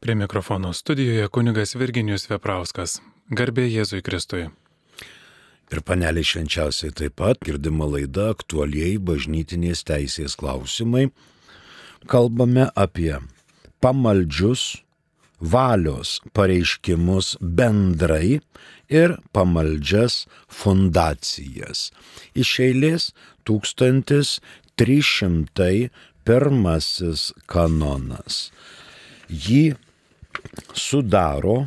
Prie mikrofono studijoje kunigas Virginijus Veprauskas. Garbė Jėzui Kristui. Ir panelė švenčiausiai taip pat girdima laida aktualiai bažnytinės teisės klausimai. Kalbame apie pamaldžius valios pareiškimus bendrai ir pamaldžias fundacijas. Iš eilės 1301 kanonas. Jį sudaro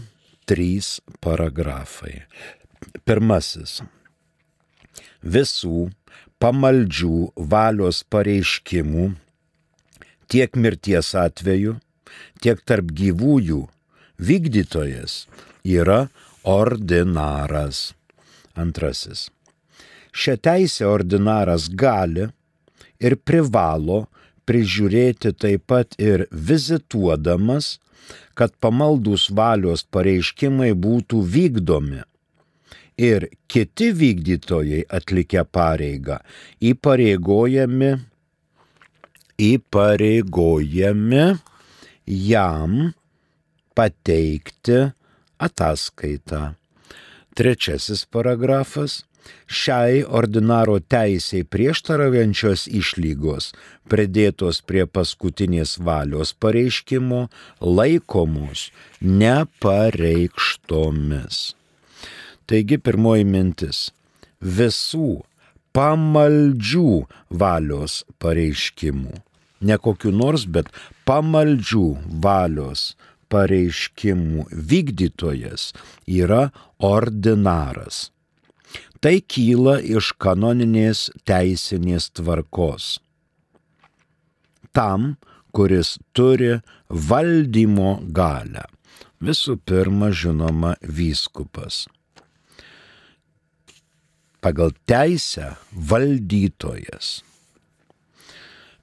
trys paragrafai. Pirmasis. Visų pamaldžių valios pareiškimų tiek mirties atveju, tiek tarp gyvųjų vykdytojas yra ordinaras. Antrasis. Šią teisę ordinaras gali ir privalo prižiūrėti taip pat ir vizituodamas, kad pamaldus valios pareiškimai būtų vykdomi. Ir kiti vykdytojai atlikę pareigą įpareigojami, įpareigojami jam pateikti ataskaitą. Trečiasis paragrafas šiai ordinaro teisiai prieštaraujančios išlygos, pridėtos prie paskutinės valios pareiškimo, laikomos nepareikštomis. Taigi pirmoji mintis - visų pamaldžių valios pareiškimų. Ne kokiu nors, bet pamaldžių valios pareiškimų vykdytojas yra ordinaras. Tai kyla iš kanoninės teisinės tvarkos. Tam, kuris turi valdymo galę. Visų pirma, žinoma, vyskupas. Pagal teisę valdytojas.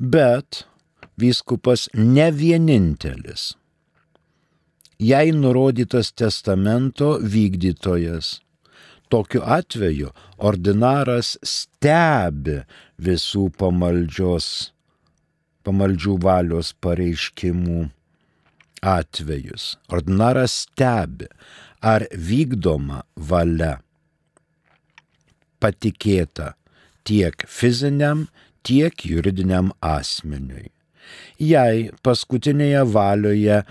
Bet vyskupas ne vienintelis. Jei nurodytas testamento vykdytojas Tokiu atveju ordinaras stebi visų pamaldžios, pamaldžių valios pareiškimų atvejus. Ordinaras stebi, ar vykdoma valia patikėta tiek fiziniam, tiek juridiniam asmeniui. Jei paskutinėje valioje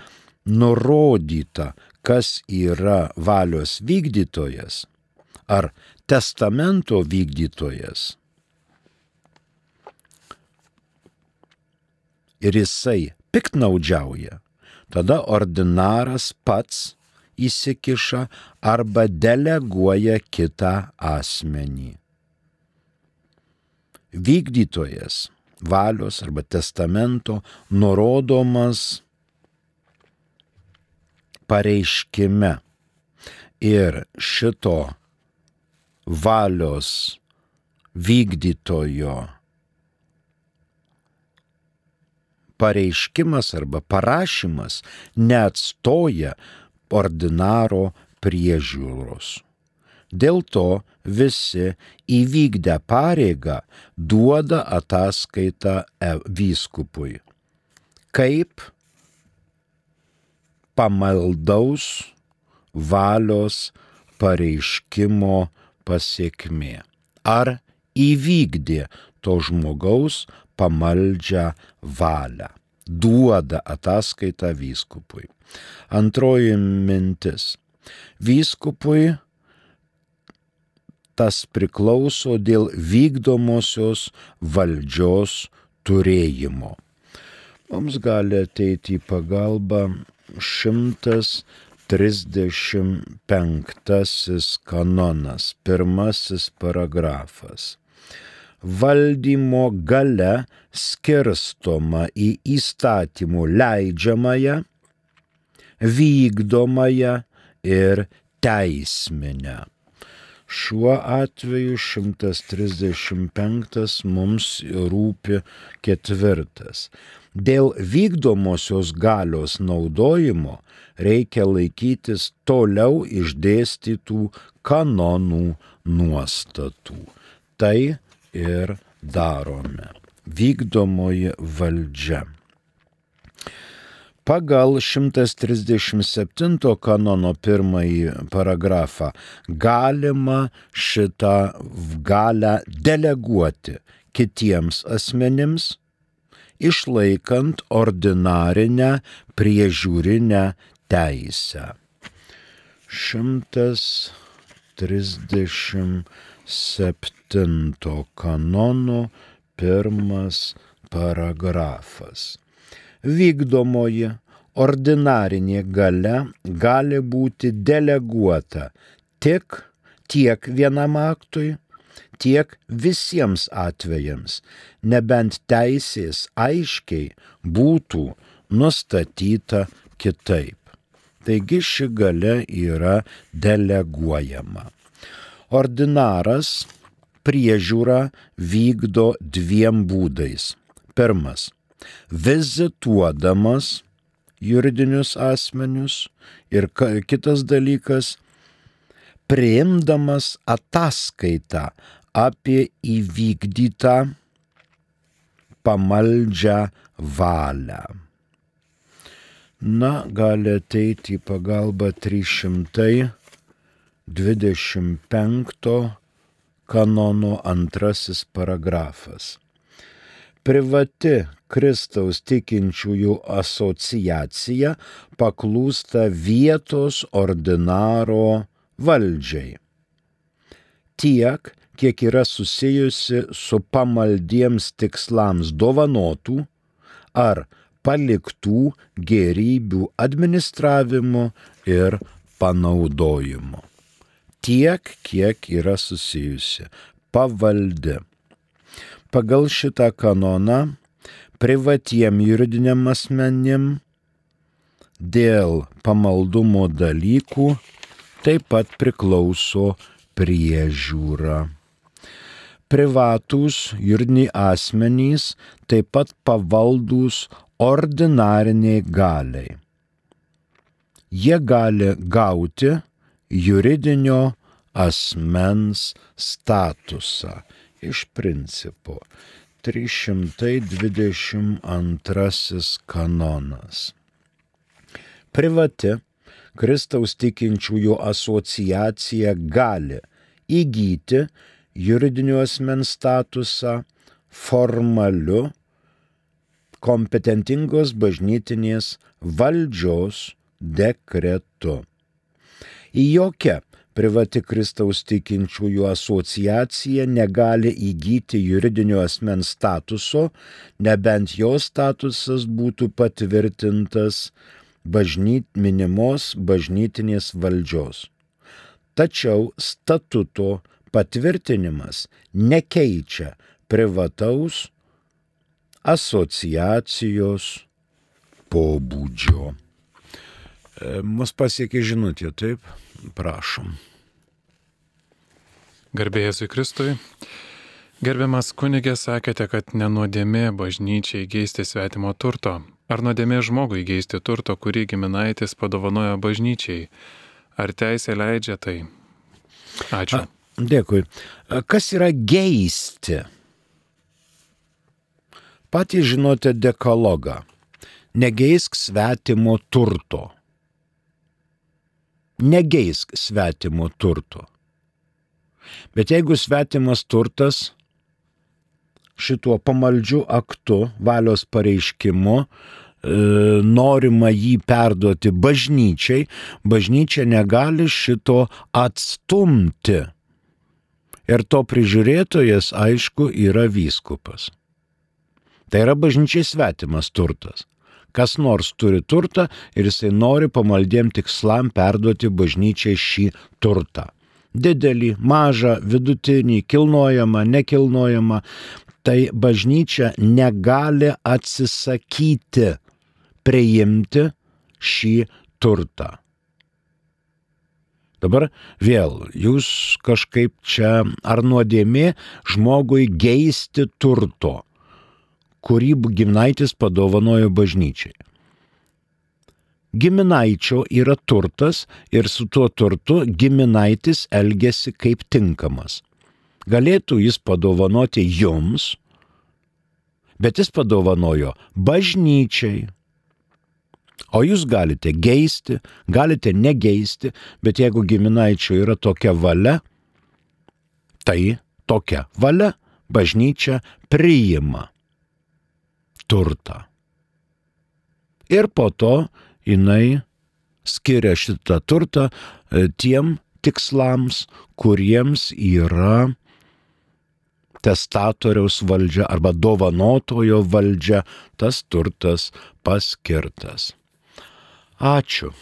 nurodyta, kas yra valios vykdytojas, ar testamento vykdytojas. Ir jisai piknaudžiauja, tada ordinaras pats įsikiša arba deleguoja kitą asmenį. Vykdytojas valios arba testamento nurodomas pareiškime ir šito valios vykdytojo pareiškimas arba parašymas neatstoja ordinaro priežiūros. Dėl to visi įvykdę pareigą duoda ataskaitą e, vyskupui. Kaip pamaldaus valios pareiškimo pasiekmė. Ar įvykdė to žmogaus pamaldžią valią. Duoda ataskaitą vyskupui. Antroji mintis. Vyskupui tas priklauso dėl vykdomosios valdžios turėjimo. Mums gali ateiti į pagalbą šimtas 35 kanonas, pirmasis paragrafas. Valdymo gale skirstoma į įstatymų leidžiamąją, vykdomąją ir teisminę. Šiuo atveju 135 mums rūpi ketvirtas. Dėl vykdomosios galios naudojimo reikia laikytis toliau išdėstytų kanonų nuostatų. Tai ir darome. Vykdomoji valdžia. Pagal 137 kanono pirmąjį paragrafą galima šitą galę deleguoti kitiems asmenims, išlaikant ordinarinę priežiūrinę teisę. 137 kanono pirmas paragrafas. Vykdomoji ordinarinė gale gali būti deleguota tik tiek vienam aktui, tiek visiems atvejams, nebent teisės aiškiai būtų nustatyta kitaip. Taigi ši gale yra deleguojama. Ordinaras priežiūrą vykdo dviem būdais. Pirmas - vizituodamas juridinius asmenius ir kitas dalykas - priimdamas ataskaitą apie įvykdytą pamaldžią valią. Na, gali ateiti į pagalbą 325 kanono antrasis paragrafas. Privati Kristaus tikinčiųjų asociacija paklūsta vietos ordinaro valdžiai. Tiek, kiek yra susijusi su pamaldiems tikslams dovanotų ar paliktų gerybių administravimu ir panaudojimu. Tiek, kiek yra susijusi pavaldi. Pagal šitą kanoną privatiem juridiniam asmenim dėl pamaldumo dalykų taip pat priklauso priežiūra. Privatūs juridiniai asmenys taip pat pavaldūs ordinariniai galiai. Jie gali gauti juridinio asmens statusą iš principo. 322 kanonas. Privati Kristaus tikinčiųjų asociacija gali įgyti juridinio asmens statusą formaliu kompetentingos bažnytinės valdžios dekretu. Į jokią privati Kristaus tikinčiųjų asociacija negali įgyti juridinio asmens statuso, nebent jos statusas būtų patvirtintas bažnyt, minimos bažnytinės valdžios. Tačiau statuto patvirtinimas nekeičia privataus asociacijos pobūdžio. E, mus pasiekė žinutė, taip? Prašom. Garbėjai Kristui. Gerbiamas kunigė, sakėte, kad nenuodėmė bažnyčiai geisti svetimo turto. Ar nuodėmė žmogui geisti turto, kurį giminaitis padovanojo bažnyčiai? Ar teisė leidžia tai? Ačiū. A, dėkui. Kas yra geisti? Patys žinote dekalogą. Negeisk svetimo turto. Negeisk svetimo turto. Bet jeigu svetimas turtas šituo pamaldžiu aktu, valios pareiškimu, e, norima jį perduoti bažnyčiai, bažnyčia negali šito atstumti. Ir to prižiūrėtojas, aišku, yra vyskupas. Tai yra bažnyčiai svetimas turtas. Kas nors turi turtą ir jisai nori pamaldiem tikslam perduoti bažnyčiai šį turtą. Didelį, mažą, vidutinį, kilnojamą, nekilnojamą, tai bažnyčia negali atsisakyti priimti šį turtą. Dabar vėl jūs kažkaip čia ar nuodėmė žmogui geisti turto, kurį giminaitis padovanojo bažnyčiai. Giminaičio yra turtas ir su tuo turtu giminaitis elgesi kaip tinkamas galėtų jis padovanoti jums, bet jis padovanojo bažnyčiai. O jūs galite geisti, galite negeisti, bet jeigu giminaičio yra tokia valia, tai tokia valia bažnyčia priima turtą. Ir po to jinai skiria šitą turtą e, tiem tikslams, kuriems yra testatoriaus valdžia arba dovanotojo valdžia tas turtas paskirtas. Ačiū.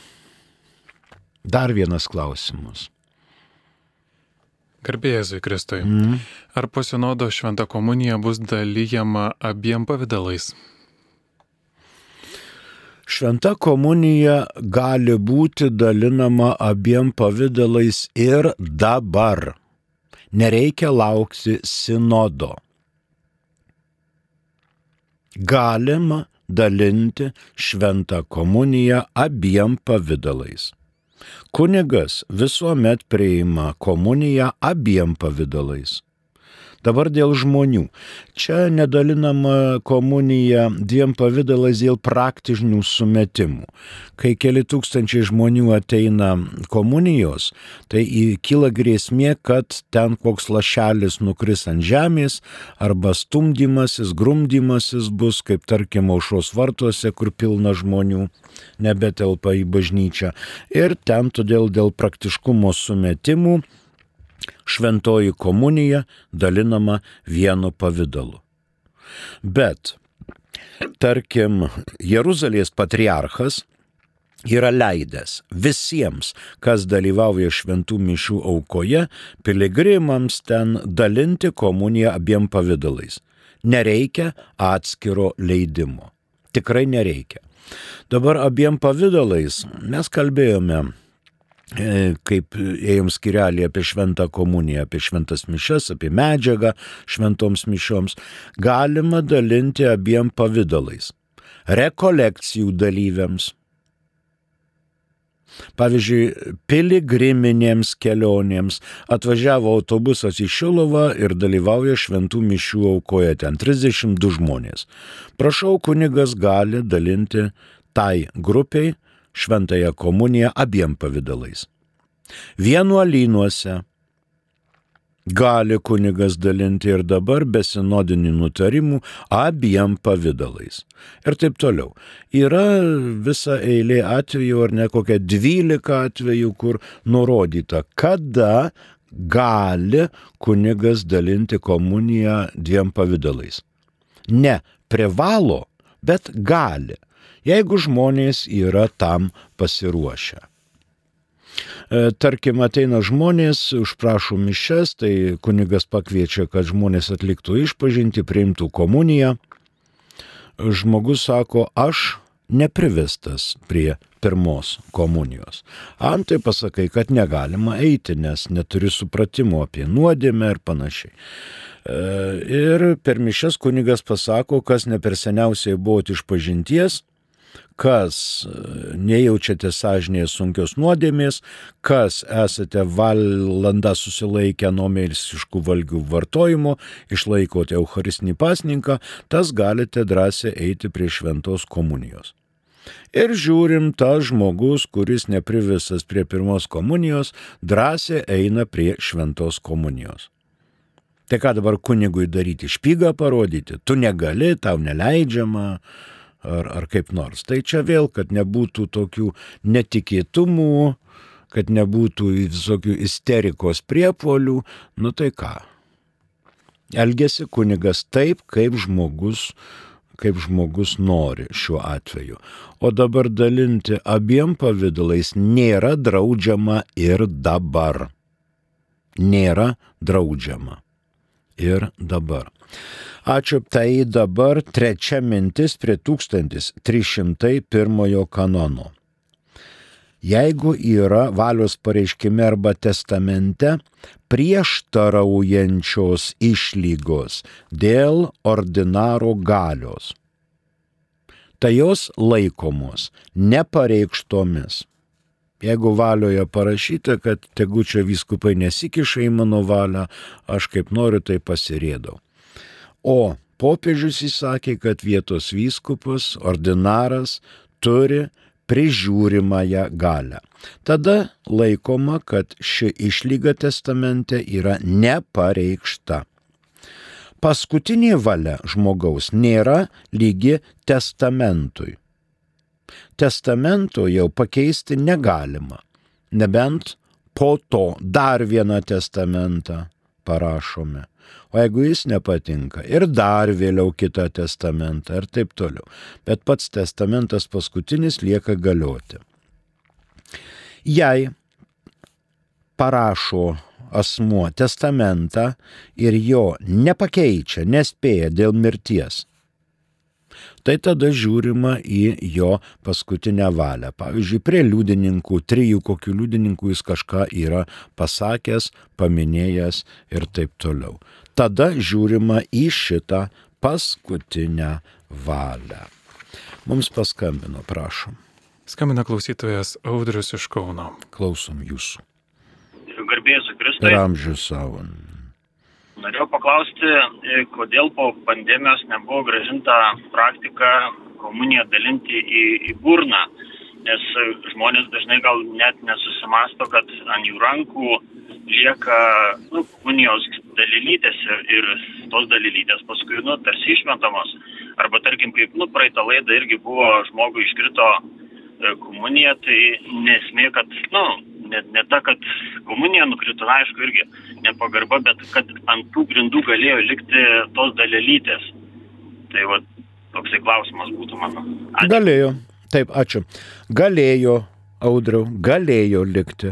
Dar vienas klausimas. Garbėjai Kristui. Mm. Ar po sinodo šventa komunija bus dalyjama abiem pavydalais? Šventa komunija gali būti dalinama abiem pavydalais ir dabar. Nereikia laukti sinodo. Galima dalinti šventą komuniją abiem pavydalais. Kunigas visuomet priima komuniją abiem pavydalais. Dabar dėl žmonių. Čia nedalinama komunija dviem pavydalais dėl praktinių sumetimų. Kai keli tūkstančiai žmonių ateina komunijos, tai kyla grėsmė, kad ten koks lašelis nukris ant žemės arba stumdymasis, grumdymasis bus, kaip tarkim, aušos vartuose, kur pilna žmonių nebetelpa į bažnyčią. Ir ten todėl dėl praktiškumo sumetimų šventoji komunija dalinama vienu pavydalu. Bet, tarkim, Jeruzalės patriarchas yra leidęs visiems, kas dalyvauja šventų mišių aukoje, piligrimams ten dalinti komuniją abiem pavydalais. Nereikia atskiro leidimo. Tikrai nereikia. Dabar abiem pavydalais mes kalbėjome kaip ėjom skirelį apie šventą komuniją, apie šventas mišes, apie medžiagą šventoms mišioms, galima dalinti abiem pavydalais. Rekolekcijų dalyviams. Pavyzdžiui, piligriminėms kelionėms atvažiavo autobusas į Šilovą ir dalyvauja šventų mišių aukoje ten 32 žmonės. Prašau, kunigas gali dalinti tai grupiai šventąją komuniją abiem pavydalais. Vienuolynuose gali kunigas dalinti ir dabar besinodinį nutarimų abiem pavydalais. Ir taip toliau. Yra visa eilė atvejų, ar ne kokia dvylika atvejų, kur nurodyta, kada gali kunigas dalinti komuniją dviem pavydalais. Ne privalo, bet gali jeigu žmonės yra tam pasiruošę. E, tarkim, ateina žmonės, užprašo mišes, tai kunigas pakviečia, kad žmonės atliktų išpažinti, priimtų komuniją. Žmogus sako, aš neprivestas prie pirmos komunijos. Antai pasakai, kad negalima eiti, nes neturi supratimo apie nuodėmę ir panašiai. E, ir per mišes kunigas pasako, kas ne per seniausiai buvo iš pažinties, kas e, nejaučiate sąžinėje sunkios nuodėmės, kas esate valandą susilaikę nuo mėlsiškų valgių vartojimo, išlaikote Eucharistinį pasninką, tas galite drąsiai eiti prie šventos komunijos. Ir žiūrim, tas žmogus, kuris neprivisas prie pirmos komunijos, drąsiai eina prie šventos komunijos. Tai ką dabar kunigui daryti? Špygą parodyti? Tu negali, tau neleidžiama, ar, ar kaip nors. Tai čia vėl, kad nebūtų tokių netikėtumų, kad nebūtų visokių isterikos priepolių, nu tai ką. Elgesi kunigas taip, kaip žmogus, kaip žmogus nori šiuo atveju. O dabar dalinti abiem pavydalais nėra draudžiama ir dabar. Nėra draudžiama. Ir dabar. Ačiū, tai dabar trečia mintis prie 1301 kanono. Jeigu yra valios pareiškime arba testamente prieštaraujančios išlygos dėl ordinaro galios, tai jos laikomos nepareikštomis. Jeigu valioje parašyta, kad tegučio vyskupai nesikiša į mano valią, aš kaip noriu, tai pasirėdau. O popiežius įsakė, kad vietos vyskupas, ordinaras turi prižiūrimąją galę. Tada laikoma, kad ši išlyga testamente yra nepareikšta. Paskutinė valia žmogaus nėra lygi testamentui. Testamento jau pakeisti negalima, nebent po to dar vieną testamentą parašome. O jeigu jis nepatinka, ir dar vėliau kitą testamentą ir taip toliau. Bet pats testamentas paskutinis lieka galioti. Jei parašo asmuo testamentą ir jo nepakeičia, nespėja dėl mirties, tai tada žiūrima į jo paskutinę valią. Pavyzdžiui, prie liudininkų, trijų kokių liudininkų jis kažką yra pasakęs, paminėjęs ir taip toliau. Tada žiūrima į šitą paskutinę valią. Mums paskambino, prašom. Skambina klausytojas Audrius iš Kauno. Klausom jūsų. Garbėsiu Kristui. Ir amžius savo. Norėjau paklausti, e, kodėl po pandemijos nebuvo gražinta praktika komuniją dalinti į, į burną, nes žmonės dažnai gal net nesusimasto, kad ant jų rankų lieka nu, komunijos dalelytės ir, ir tos dalelytės paskui, nu, tarsi išmetamos. Arba tarkim, kaip, nu, praeitą laidą irgi buvo žmogui iškrito e, komunija, tai nesmė, kad, nu, ne, ne ta, kad komunija nukrito, aišku, irgi nepagarba, bet kad ant tų grindų galėjo likti tos dalelytės. Tai va, toksai klausimas būtų mano. Ačiū. Galėjo, taip, ačiū. Galėjo, audriau, galėjo likti.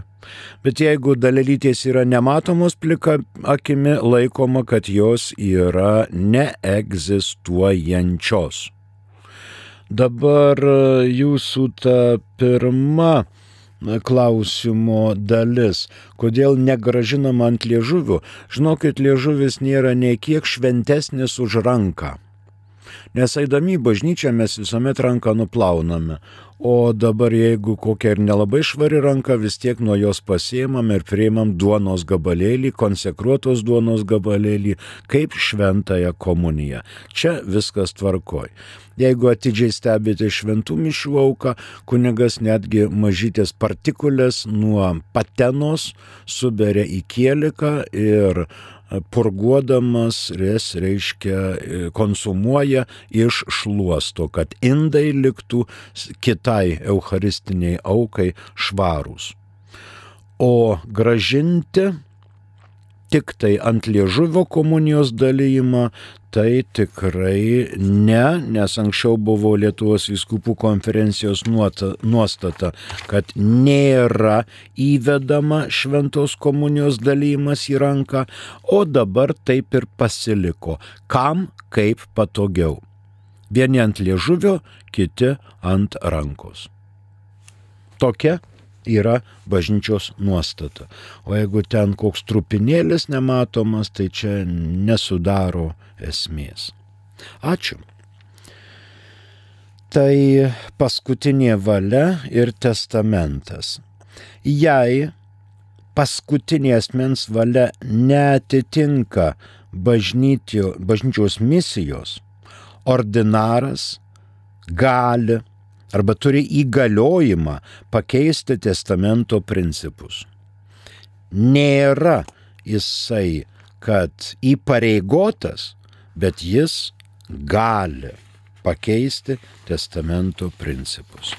Bet jeigu dalelytės yra nematomos plika akimi, laikoma, kad jos yra neegzistuojančios. Dabar jūsų ta pirma klausimo dalis. Kodėl negražinama ant liežuvių? Žinokit, liežuvis nėra nei kiek šventesnis už ranką. Nes eidami į bažnyčią mes visuomet ranką nuplauname, o dabar jeigu kokia ir nelabai švari ranka, vis tiek nuo jos pasiemam ir priimam duonos gabalėlį, konsekruotos duonos gabalėlį, kaip šventąją komuniją. Čia viskas tvarkoj. Jeigu atidžiai stebite šventų mišių auką, kunigas netgi mažytės partikulės nuo patenos suberia į kieliką ir purguodamas, jas reiškia e, konsumuoja iš šluosto, kad indai liktų kitai eucharistiniai aukai švarūs. O gražinti tik tai ant liežuvio komunijos dalyjimą, tai tikrai ne, nes anksčiau buvo Lietuvos viskupų konferencijos nuostata, kad nėra įvedama šventos komunijos dalymas į ranką, o dabar taip ir pasiliko, kam kaip patogiau. Vieni ant liežuvio, kiti ant rankos. Tokia yra bažnyčios nuostata. O jeigu ten koks trupinėlis nematomas, tai čia nesudaro esmės. Ačiū. Tai paskutinė valia ir testamentas. Jei paskutinė asmens valia netitinka bažnytio, bažnyčios misijos, ordinaras gali arba turi įgaliojimą pakeisti testamento principus. Nėra jisai, kad įpareigotas, bet jis gali pakeisti testamento principus.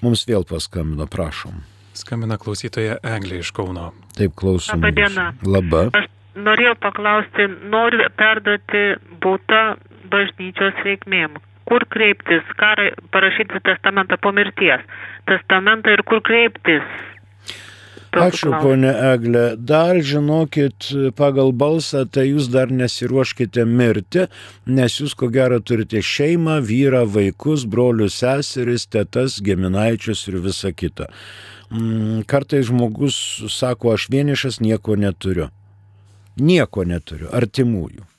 Mums vėl paskambino, prašom. Skambina klausytoja Eglė iš Kauno. Taip klausom. Labą dieną. Labą. Aš norėjau paklausti, noriu perduoti būtą bažnyčios reikmėm kur kreiptis, ką parašyti testamentą po mirties, testamentą ir kur kreiptis. Ačiū, ponė Eglė. Dar žinokit, pagal balsą, tai jūs dar nesiruoškite mirti, nes jūs ko gero turite šeimą, vyrą, vaikus, brolius, seseris, tetas, geminaičius ir visa kita. Mm, kartais žmogus sako, aš vienišas nieko neturiu. Nieko neturiu, artimųjų.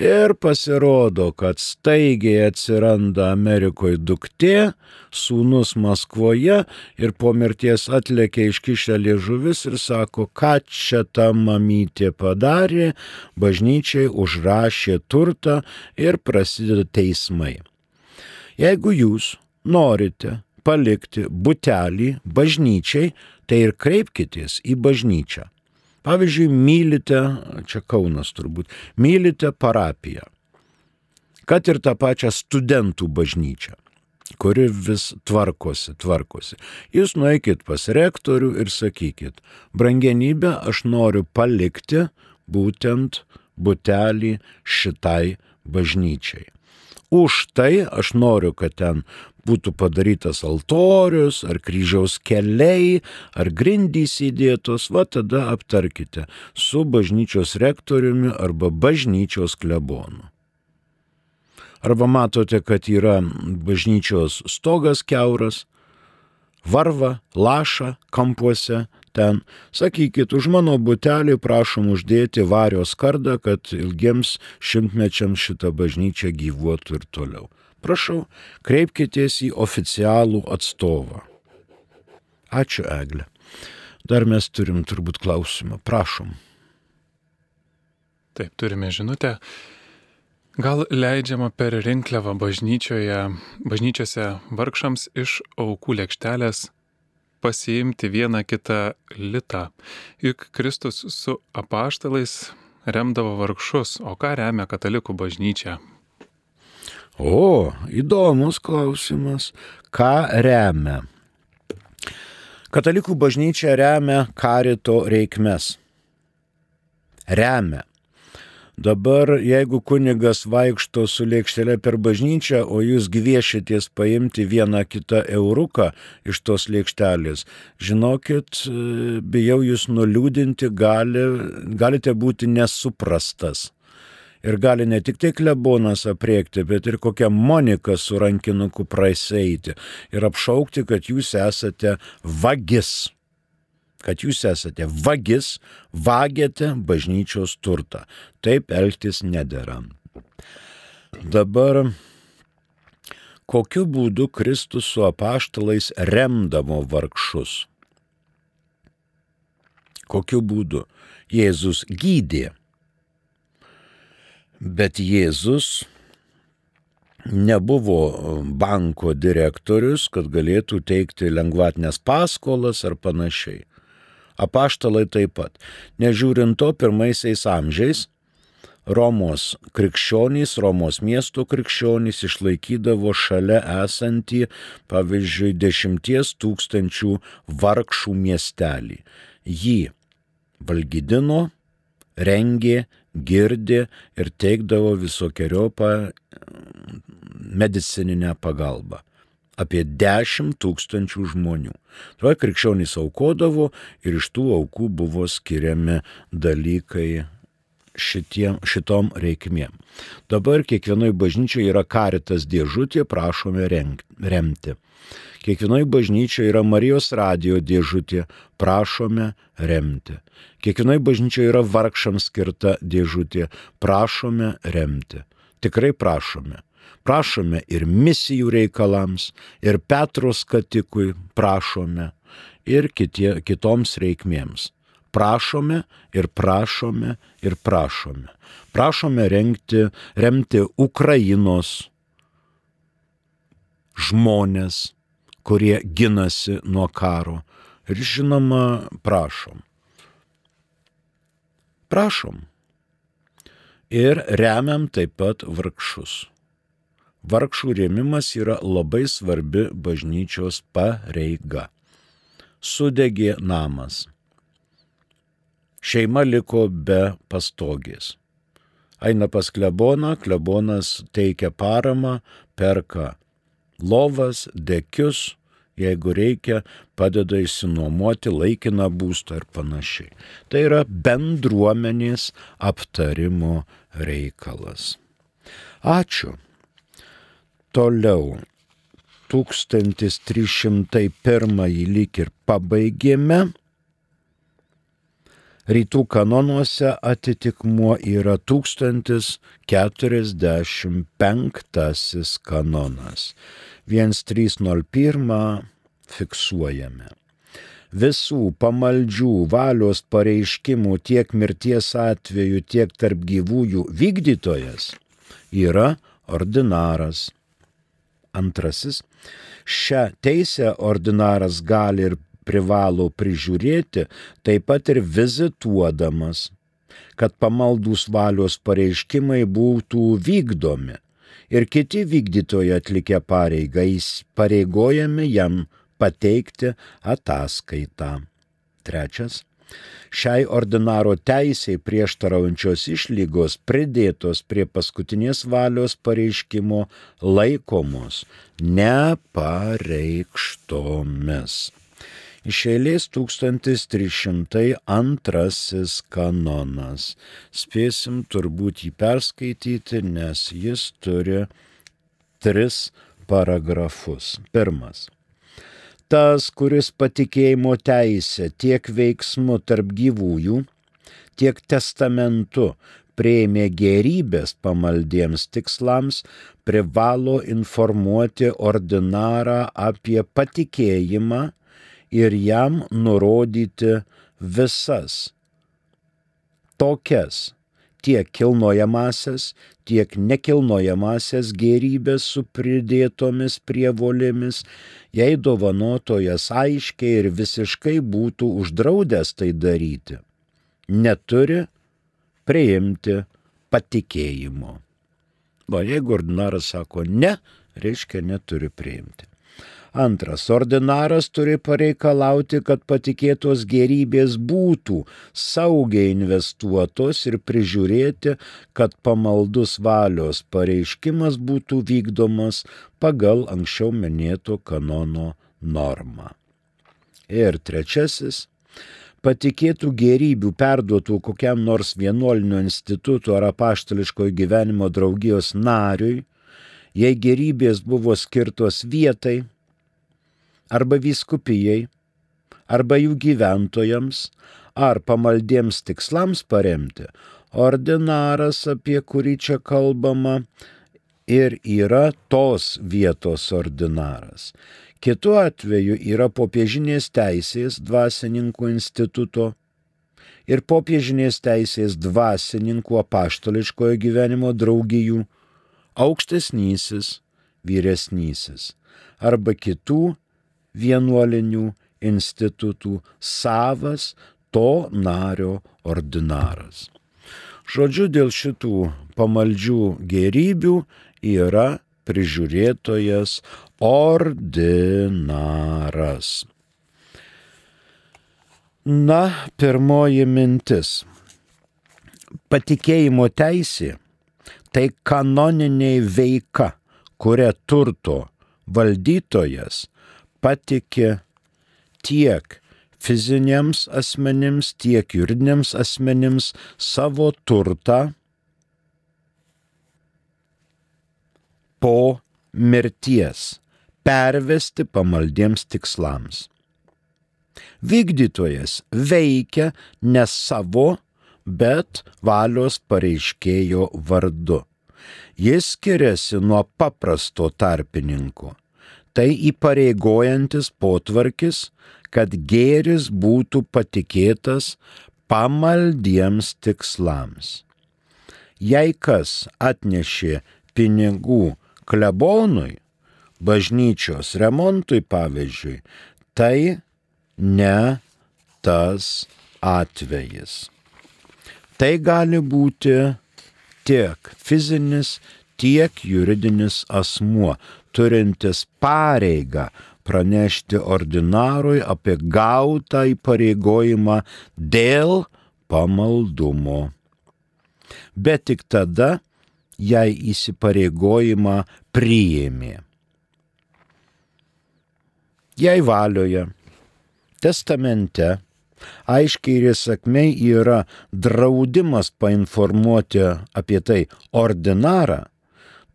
Ir pasirodo, kad staigiai atsiranda Amerikoje duktė, sūnus Maskvoje ir po mirties atlėkia iškišę liežuvis ir sako, ką čia ta mamytė padarė, bažnyčiai užrašė turtą ir prasideda teismai. Jeigu jūs norite palikti butelį bažnyčiai, tai ir kreipkitės į bažnyčią. Pavyzdžiui, mylite, čia Kaunas turbūt, mylite parapiją, kad ir tą pačią studentų bažnyčią kuri vis tvarkosi, tvarkosi. Jūs nueikit pas rektorių ir sakykit, brangenybę aš noriu palikti būtent butelį šitai bažnyčiai. Už tai aš noriu, kad ten būtų padarytas altorius, ar kryžiaus keliai, ar grindys įdėtos, va tada aptarkite su bažnyčios rektoriumi arba bažnyčios klebonu. Arba matote, kad yra bažnyčios stogas keuras, varva, laša kampuose, ten, sakykit, už mano butelį prašom uždėti varios kardą, kad ilgiems šimtmečiams šita bažnyčia gyvuotų ir toliau. Prašau, kreipkitės į oficialų atstovą. Ačiū, Eglė. Dar mes turim turbūt klausimą. Prašom. Taip, turime žinutę. Gal leidžiama per rinkliavą bažnyčioje, bažnyčiose vargšams iš aukų lėkštelės pasiimti vieną kitą litą. Juk Kristus su apaštalais remdavo vargšus, o ką remia katalikų bažnyčia? O, įdomus klausimas. Ką remia? Katalikų bažnyčia remia karito reikmes. Remia. Dabar, jeigu kunigas vaikšto su lėkštelė per bažnyčią, o jūs gviešitės paimti vieną kitą euruką iš tos lėkštelės, žinokit, bijau jūs nuliūdinti, gali, galite būti nesuprastas. Ir gali ne tik tai klebonas apriekti, bet ir kokią Moniką su rankinuku praeisėti ir apšaukti, kad jūs esate vagis kad jūs esate vagis, vagėte bažnyčios turtą. Taip elgtis nedėra. Dabar kokiu būdu Kristus su apaštalais remdavo vargšus? Kokiu būdu? Jėzus gydė. Bet Jėzus nebuvo banko direktorius, kad galėtų teikti lengvatinės paskolas ar panašiai apaštalai taip pat. Nežiūrint to, pirmaisiais amžiais Romos krikščionys, Romos miesto krikščionys išlaikydavo šalia esantį, pavyzdžiui, dešimties tūkstančių vargšų miestelį. Jį valgydino, rengė, girdė ir teikdavo visokiojopą medicininę pagalbą apie 10 tūkstančių žmonių. Tuo krikščionys aukodavo ir iš tų aukų buvo skiriami dalykai šitiem, šitom reikmėm. Dabar kiekvienoje bažnyčioje yra karitas dėžutė, prašome remti. Kiekvienoje bažnyčioje yra Marijos radio dėžutė, prašome remti. Kiekvienoje bažnyčioje yra vargšams skirta dėžutė, prašome remti. Tikrai prašome. Prašome ir misijų reikalams, ir Petros katikui prašome, ir kitie, kitoms reikmėms. Prašome ir prašome ir prašome. Prašome renkti, remti Ukrainos žmonės, kurie ginasi nuo karo. Ir žinoma, prašom. Prašom. Ir remiam taip pat vargšus vargšų rėmimas yra labai svarbi bažnyčios pareiga. Sudegė namas. Šeima liko be pastogės. Aina pas kleboną, klebonas teikia paramą, perka lovas, dekius, jeigu reikia, padeda įsinuomoti laikiną būstą ir panašiai. Tai yra bendruomenės aptarimo reikalas. Ačiū. Toliau 1301 lyg ir pabaigėme. Rytų kanonuose atitikmuo yra 1045 kanonas. 1301 fiksuojame. Visų pamaldžių valios pareiškimų tiek mirties atveju, tiek tarp gyvųjų vykdytojas yra ordinaras Antrasis, šią teisę ordinaras gali ir privalo prižiūrėti, taip pat ir vizituodamas, kad pamaldus valios pareiškimai būtų vykdomi ir kiti vykdytojai atlikę pareigą pareigojami jam pateikti ataskaitą. Trečias. Šiai ordinaro teisiai prieštaraujančios išlygos pridėtos prie paskutinės valios pareiškimo laikomos nepareikštomis. Iš eilės 1302 kanonas. Spėsim turbūt jį perskaityti, nes jis turi tris paragrafus. Pirmas tas, kuris patikėjimo teisė tiek veiksmu tarp gyvųjų, tiek testamentu prieimė gerybės pamaldiems tikslams, privalo informuoti ordinarą apie patikėjimą ir jam nurodyti visas tokias tiek kilnojamasias, tiek nekilnojamasias gerybės su pridėtomis prievolėmis, jei dovanotojas aiškiai ir visiškai būtų uždraudęs tai daryti, neturi priimti patikėjimo. Va, jeigu ordinaras sako ne, reiškia neturi priimti. Antras, ordinaras turi pareikalauti, kad patikėtos gerybės būtų saugiai investuotos ir prižiūrėti, kad pamaldus valios pareiškimas būtų vykdomas pagal anksčiau minėto kanono normą. Ir trečiasis, patikėtų gerybių perduotų kokiam nors vienuolinio instituto ar apaštališkojo gyvenimo draugijos nariui, jei gerybės buvo skirtos vietai, arba vyskupijai, arba jų gyventojams, ar pamaldiems tikslams paremti, ordinaras, apie kurį čia kalbama, ir yra tos vietos ordinaras. Kitu atveju yra popiežinės teisės dvasininkų instituto ir popiežinės teisės dvasininkų apaštališkojo gyvenimo draugijų aukštesnysis, vyresnysis arba kitų vienuolinių institutų savas to nario ordinaras. Žodžiu, dėl šitų pamaldžių gerybių yra prižiūrėtojas ordinaras. Na, pirmoji mintis. Patikėjimo teisė tai kanoniniai veika, kuria turto valdytojas patikė tiek fiziniams asmenims, tiek juridiniams asmenims savo turtą po mirties pervesti pamaldiems tikslams. Vykdytojas veikia ne savo, bet valios pareiškėjo vardu. Jis skiriasi nuo paprasto tarpininko tai įpareigojantis potvarkis, kad gėris būtų patikėtas pamaldiems tikslams. Jei kas atnešė pinigų klebonui, bažnyčios remontui pavyzdžiui, tai ne tas atvejis. Tai gali būti tiek fizinis, tiek juridinis asmuo, turintis pareigą pranešti ordinarui apie gautą įpareigojimą dėl pamaldumo. Bet tik tada, jei įsipareigojimą priėmė. Jei valioje, testamente, aiškiai ir įsakmei yra draudimas painformuoti apie tai ordinarą,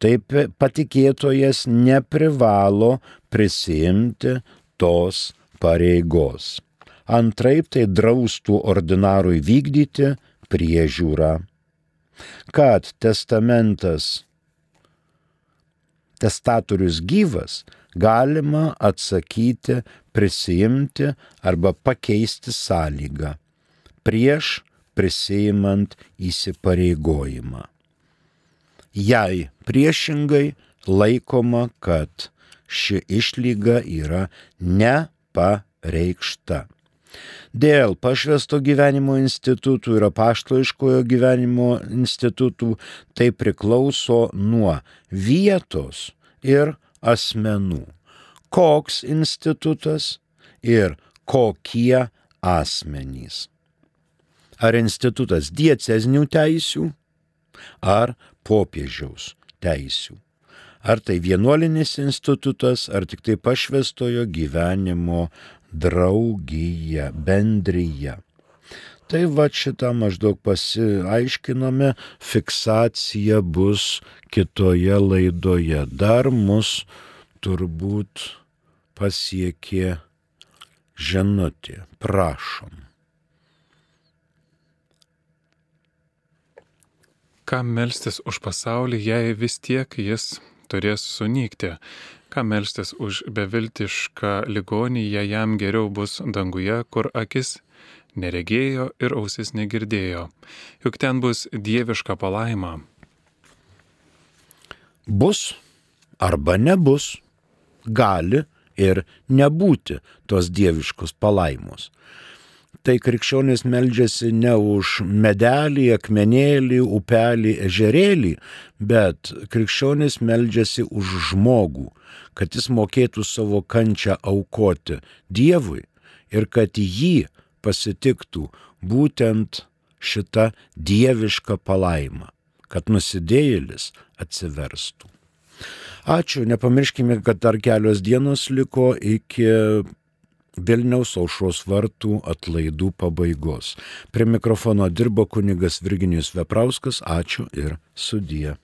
taip patikėtojas neprivalo prisimti tos pareigos. Antraip tai draustų ordinarui vykdyti priežiūrą. Kad testamentas, testatorius gyvas, galima atsakyti, prisijimti arba pakeisti sąlygą prieš prisijimant įsipareigojimą. Jei priešingai laikoma, kad ši išlyga yra nepareikšta. Dėl pašvesto gyvenimo institutų ir apaštališkojo gyvenimo institutų tai priklauso nuo vietos ir asmenų. Koks institutas ir kokie asmenys. Ar institutas dieceznių teisių, ar popiežiaus teisių. Ar tai vienuolinis institutas, ar tik tai pašvestojo gyvenimo draugija, bendryja. Tai va šitą maždaug pasiaiškinome, fiksacija bus kitoje laidoje. Dar mus turbūt pasiekė žinutė. Prašom. Kam melstis už pasaulį, jei vis tiek jis turės sunykti? Kam melstis už beviltišką ligonį, jei jam geriau bus danguje, kur akis neregėjo ir ausis negirdėjo? Juk ten bus dieviška palaima. Bus arba nebus. Gali ir nebūti tos dieviškos palaimos. Tai krikščionis meldžiasi ne už medelį, akmenėlį, upelį, ežerėlį, bet krikščionis meldžiasi už žmogų, kad jis mokėtų savo kančią aukoti Dievui ir kad jį pasitiktų būtent šita dieviška palaima, kad nusidėjėlis atsiverstų. Ačiū, nepamirškime, kad dar kelios dienos liko iki Vilniaus aušros vartų atlaidų pabaigos. Prie mikrofono dirbo kunigas Virginijus Veprauskas, ačiū ir sudie.